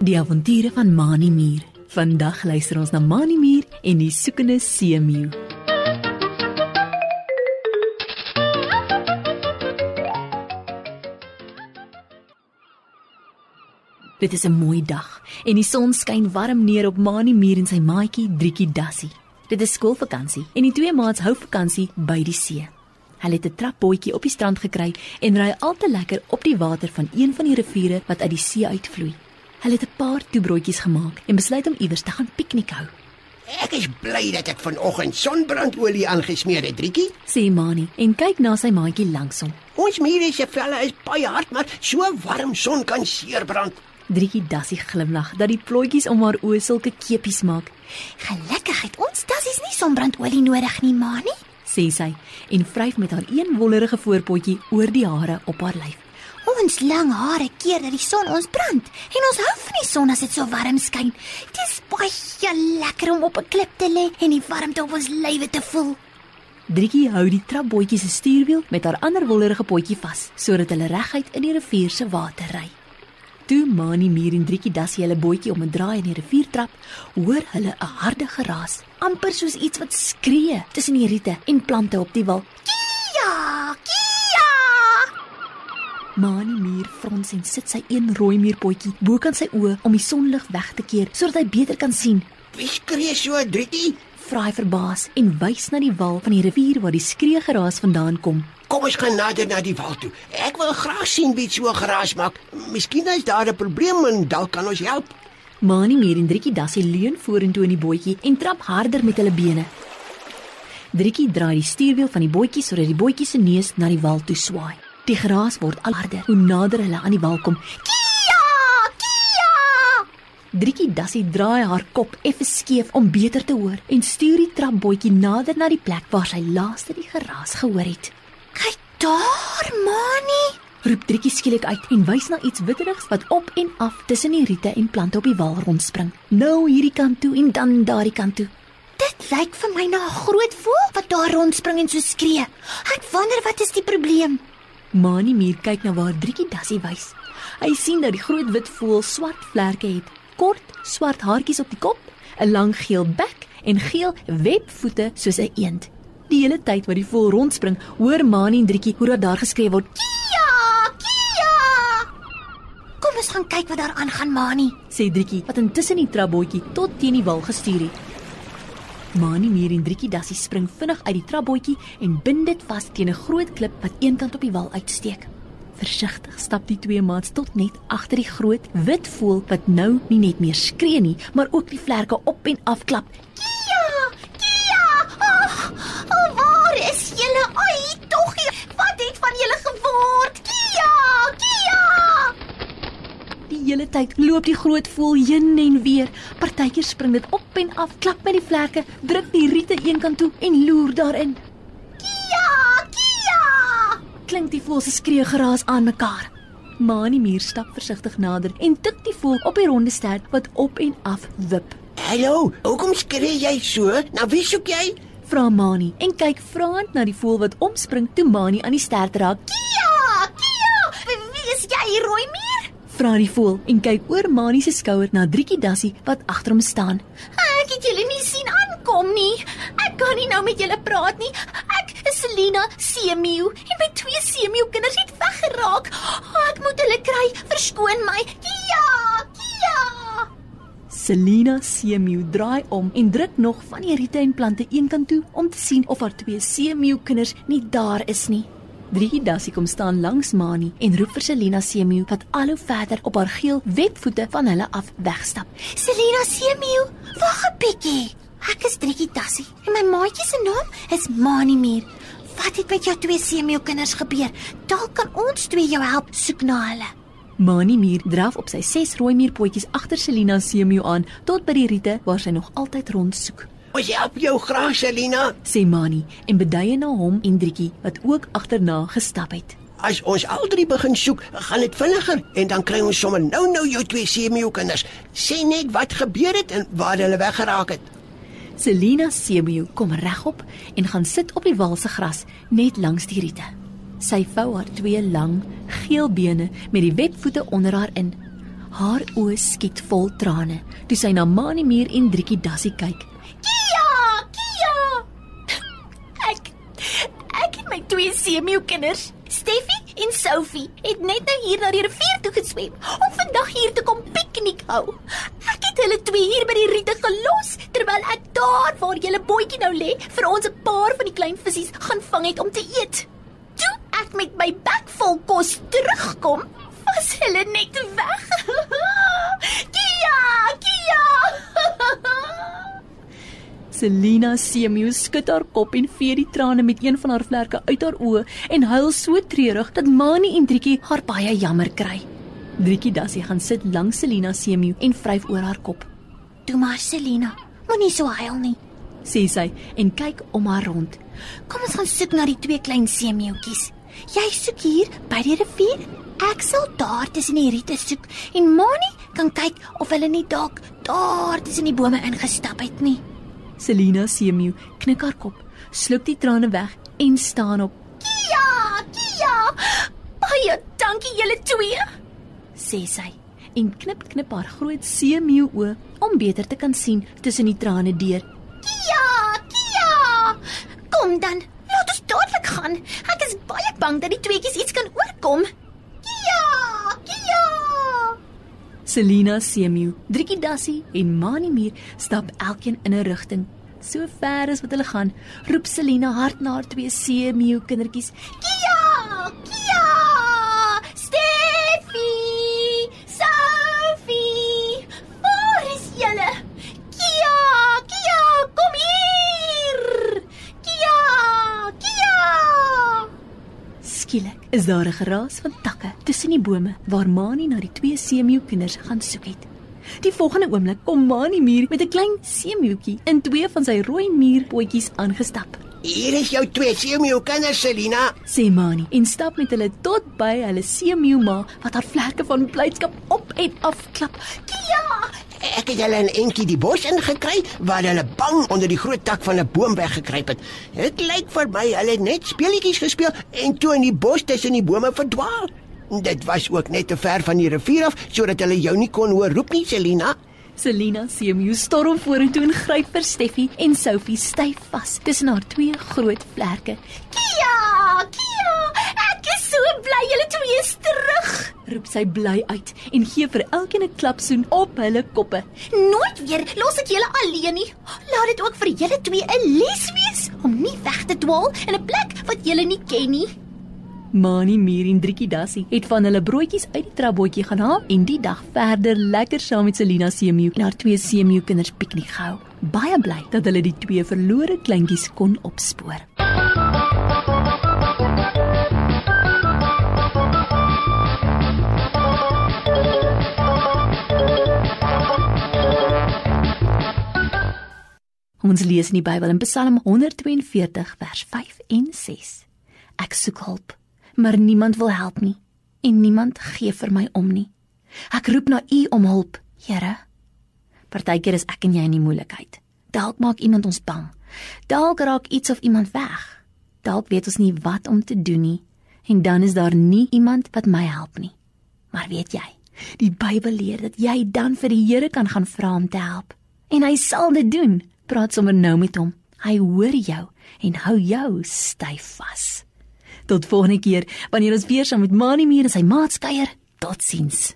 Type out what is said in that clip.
Die avonture van Mani Mier. Vandag luister ons na Mani Mier en die soekende seemeeu. Dit is 'n mooi dag en die son skyn warm neer op Mani Mier en sy maatjie Driekie Dassie. Dit is skoolvakansie en die twee maats hou vakansie by die see. Hulle het 'n trapbootjie op die strand gekry en ry al te lekker op die water van een van die riviere wat uit die see uitvloei. Hulle het 'n paar toebroodjies gemaak en besluit om iewers te gaan piknik hou. Ek is bly dat ek vanoggend sonbrandolie aangesmeer het, Driekie. Sê Mani en kyk na sy maatjie langs hom. Ons mure se velle is baie hard, maar so warm son kan seerbrand. Driekie Dassie glimlag dat die plooitjies om haar oë sulke kepies maak, Gelukkig het ons dassies nie sonbrandolie nodig nie, maar nie. sê sy en vryf met haar een wollerige voorpotjie oor die hare op haar lyf. Ons lang hare keer dat die son ons brand en ons hou van die son as dit so warm skyn. Dit is baie lekker om op 'n klip te lê en die warmte op ons lywe te voel. Driekie hou die trapbootjie se stuurwiel met haar ander wollerige potjie vas sodat hulle reguit in die rivier se water ry. Toe Mani Mier en Driekie Dassie hulle bootjie om 'n draai in die rivier trap, hoor hulle 'n harde geraas, amper soos iets wat skree tussen die riete en plante op die wal. Ja, kia! Mani Mier frons en sit sy een rooi muurpotjie bokant sy oë om die sonlig weg te keer sodat hy beter kan sien. Wie skree so, Driekie? Vra hy verbaas en wys na die wal van die rivier waar die skree geraas vandaan kom. Kom ons gaan nader na die wal toe. Ek wil graag sien wie so geraas maak. Miskien is daar 'n probleem en dalk kan ons help. Mani Mier en Driekie Dassie leun vorentoe in die bootjie en trap harder met hulle bene. Driekie draai die stuurwiel van die bootjie sodat die bootjie se neus na die wal toe swaai. Die geraas word al harder hoe nader hulle aan die wal kom. Kia! Kia! Driekie Dassie draai haar kop effe skeef om beter te hoor en stuur die trapbootjie nader na die plek waar sy laaste die geraas gehoor het. Daar, Mani. Roep Driekie skielik uit en wys na iets witterigs wat op en af tussen die riete en plante op die wal rondspring. Nou hierdie kant toe en dan daardie kant toe. Dit lyk vir my na 'n groot voël wat daar rondspring en so skree. Ek wonder wat is die probleem? Mani Mier kyk na waar Driekie Dassie wys. Hy sien dat die groot wit voël swart vlerke het, kort swart haartjies op die kop, 'n lang geel bek en geel webvoete soos 'n eend. Die hele tyd wat die voël rondspring, hoor Mani en Driekie hoe dat daar geskree word. Kia! Kia! Kom ons gaan kyk wat daar aangaan, Mani. sê Driekie wat intussen die trapbootjie tot teen die wal gestuur het. Mani Mier en Driekie Dassie spring vinnig uit die trapbootjie en bind dit vas teen 'n groot klip wat eenkant op die wal uitsteek. Versigtig stap die twee maats tot net agter die groot wit voël wat nou nie net meer skree nie, maar ook die vlerke op en af klap. Kia! Kia! Ag, oh, waar is julle? Ai, tog, wat het van julle geword? Kia! Kia! Die hele tyd loop die groot voël heen en weer. Partykeer spring dit op en af, klap met die vlerke, druk die riete eenkant toe en loer daarin. Kia! Kia! klink die voël se skree geraas aan mekaar. Mani Mier stap versigtig nader en tik die voël op die ronde stert wat op en af wip. Hallo, hoekom skree jy so? Nou wie soek jy? Vra Mani en kyk vraend na die voël wat omspring toe Mani aan die stert raak. Kia! Kia! Wie is jy, rooi mier? Vra die voël en kyk oor Mani se skouer na Driekie Dassie wat agter hom staan. Ek het julle nie sien aankom nie. Ek kan nie nou met julle praat nie. Ek is Selina Seemeeu en my twee seemeeu kinders het weggeraak. Oh, ek moet hulle kry. Verskoon my. Kia! Kia! Selina Seemeeu draai om en druk nog van die riete en plante eenkant toe om te sien of haar twee seemeeu kinders nie daar is nie. Driekie Dassie kom staan langs Mani en roep vir Selina Seemeeu wat al hoe verder op haar geel webvoete van hulle af wegstap. Selina Seemeeu, wag 'n bietjie. Ek is Driekie Tassie en my maatjie se naam is Mani Muur. Wat het met jou twee seemeeu kinders gebeur? Dalk kan ons twee jou help soek na hulle. Mani Mier draf op sy ses rooi muurpotjies agter Selina Seemeeu aan tot by die riete waar sy nog altyd rondsoek. Ons help jou graag, Selina. Sê Mani en beduie na hom en Driekie wat ook agterna gestap het. As ons al drie begin soek, gaan dit vinniger en dan kry ons sommer nou-nou jou twee seemeeukinders. Sê net wat gebeur het en waar hulle weggeraak het. Selina Seemeeu kom regop en gaan sit op die wal se gras net langs die riete. Sy vou haar twee lang, geel bene met die webvoete onder haar in. Haar oë skiet vol trane toe sy na Mani Muur en Driekie Dassie kyk. Kia, Kia. Ek ek en my twee seemeeu kinders, Steffi en Sophie, het net nou hier na die rivier toe geswem om vandag hier te kom piknik hou. Ek het hulle twee hier by die riete gelos terwyl ek daar waar julle bootjie nou lê vir ons 'n paar van die klein visse gaan vang het om te eet. Toe ek met my bek vol kos terugkom, was hulle net weg. Selina Semew skud haar kop en vee die trane met een van haar vlerke uit haar oë en huil so treurig dat Mani en Driekie haar baie jammer kry. Driekie Dassie gaan sit langs Selina Semew en vryf oor haar kop. Toe maar Selina, moenie so huil nie. sê sy en kyk om haar rond. Kom ons gaan soek na die twee klein seemeeuwtjies. Jy soek hier by die rivier. Ek sal daar tussen die riete soek en Mani kan kyk of hulle nie dalk daar tussen die bome ingestap het nie. Selina Semew knik haar kop, sluk die trane weg en staan op. Kia, Kia. Baie dankie julle twee. sê sy en knip knip haar groot seemeeu oë om beter te kan sien tussen die trane deur. Kia, Kia. Kom dan, laat ons dadelik gaan. Ek is baie bang dat die tweeetjies iets kan oorkom. Kia. Selina Semew, Driekie Dassie en Mani Muur stap elkeen in 'n rigting. So ver as wat hulle gaan, roep Selina hard na haar twee seemeeu kindertjies. Kia, Kia. Is daar 'n geraas van takke tussen die bome waar Mani na die twee seemeeu kinders gaan soek het. Die volgende oomblik kom Mani Muur met 'n klein seemeeuetjie in twee van sy rooi muurpotjies aangestap. Hier is jou twee seemeeu kinders, Selina. sê Mani en stap met hulle tot by hulle seemeeuma wat haar vlerke van blydskap op en af klap. Kia. Ek het hulle in entjie die bos ingekry waar hulle bang onder die groot tak van 'n boom weggekruip het. Dit lyk vir my hulle het net speletjies gespeel en toe in die bos tussen die bome verdwaal. Dit was ook net te ver van die rivier af sodat hulle jou nie kon hoor roep nie, Selina. Selina Seemeeu storm vorentoe en gryp vir Steffi en Sophie styf vas tussen haar twee groot vlerke. Kia, Kia. Ek is so bly julle twee is terug. Roep sy bly uit en gee vir elkeen 'n klapsoen op hulle koppe. Nooit weer los ek julle alleen nie. Laat dit ook vir julle twee 'n les wees om nie weg te dwaal in 'n plek wat julle nie ken nie. Mani Mier en Driekie Dassie het van hulle broodjies uit die trapbootjie gaan haal en die dag verder lekker saam met Selina Seemeeu en haar twee seemeeu kinders piknik gehou. Baie bly dat hulle die twee verlore kleintjies kon opspoor. Ons lees in die Bybel in Psalm 142 vers 5 en 6. Ek soek hulp, maar niemand wil help nie en niemand gee vir my om nie. Ek roep na U om hulp, Here. Partykeer is ek en jy in die moeilikheid. Dalk maak iemand ons bang. Dalk raak iets of iemand weg. Dalk weet ons nie wat om te doen nie en dan is daar nie iemand wat my help nie. Maar weet jy, die Bybel leer dat jy dan vir die Here kan gaan vra om te help en hy sal dit doen. Praat sommer nou met hom. Hy hoor jou en hou jou styf vas. Tot volgende keer wanneer ons weer saam met Mani Mier en sy maats kuier. Totsiens.